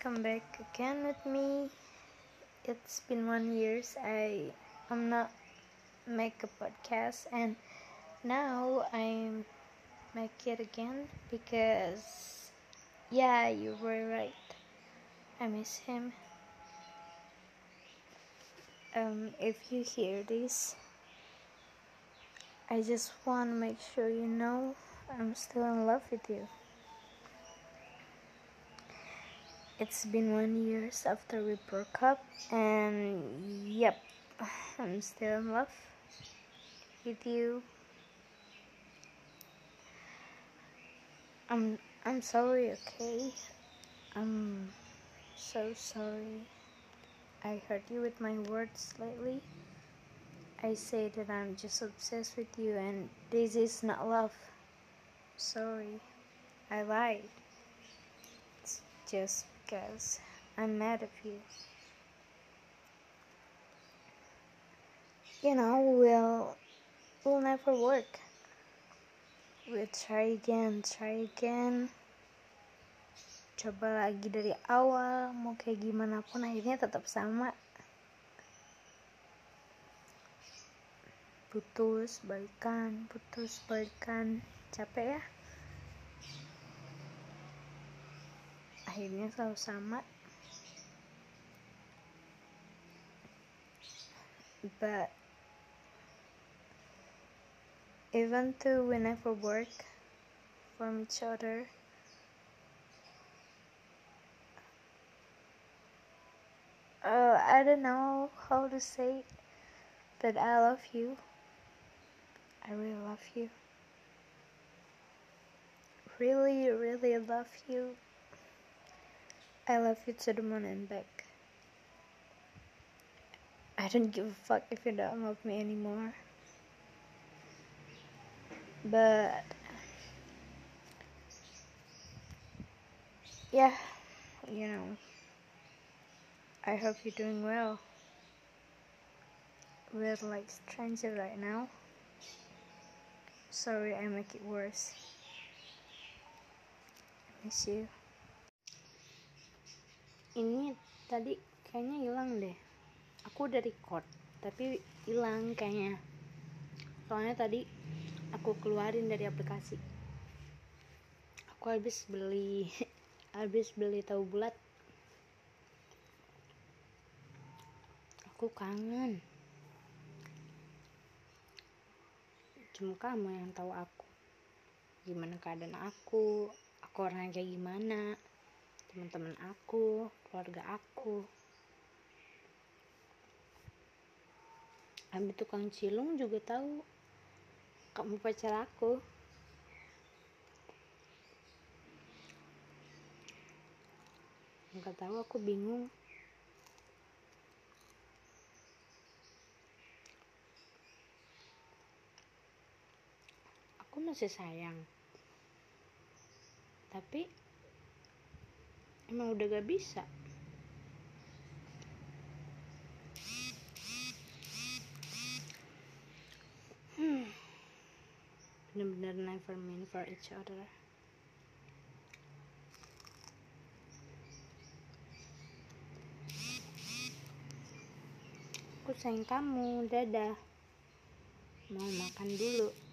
come back again with me. It's been one years I i'm not make a podcast and now I'm make it again because yeah you were right. I miss him. Um if you hear this I just want to make sure you know I'm still in love with you. It's been one years after we broke up, and yep, I'm still in love with you. I'm I'm sorry, okay? I'm so sorry. I hurt you with my words lately. I say that I'm just obsessed with you, and this is not love. Sorry, I lied. It's just because I'm mad at you. You know, we'll we'll never work. We'll try again, try again. Coba lagi dari awal, mau kayak gimana pun akhirnya tetap sama. Putus, balikan, putus, balikan. Capek ya? Akhirnya selalu sama but even though we never work from each other uh, I don't know how to say but I love you. I really love you. Really really love you I love you to the moon and back. I don't give a fuck if you don't love me anymore. But yeah, you know, I hope you're doing well. We're like strangers right now. Sorry, I make it worse. I miss you. Ini tadi kayaknya hilang deh. Aku udah record tapi hilang kayaknya. Soalnya tadi aku keluarin dari aplikasi. Aku habis beli habis beli tahu bulat. Aku kangen. Cuma kamu yang tahu aku. Gimana keadaan aku? Aku orangnya kayak gimana teman-teman aku, keluarga aku. Abi tukang cilung juga tahu kamu pacar aku. Enggak tahu aku bingung. Aku masih sayang. Tapi emang udah gak bisa? Hmm. Bener-bener never mean for each other. Aku sayang kamu dadah. Mau makan dulu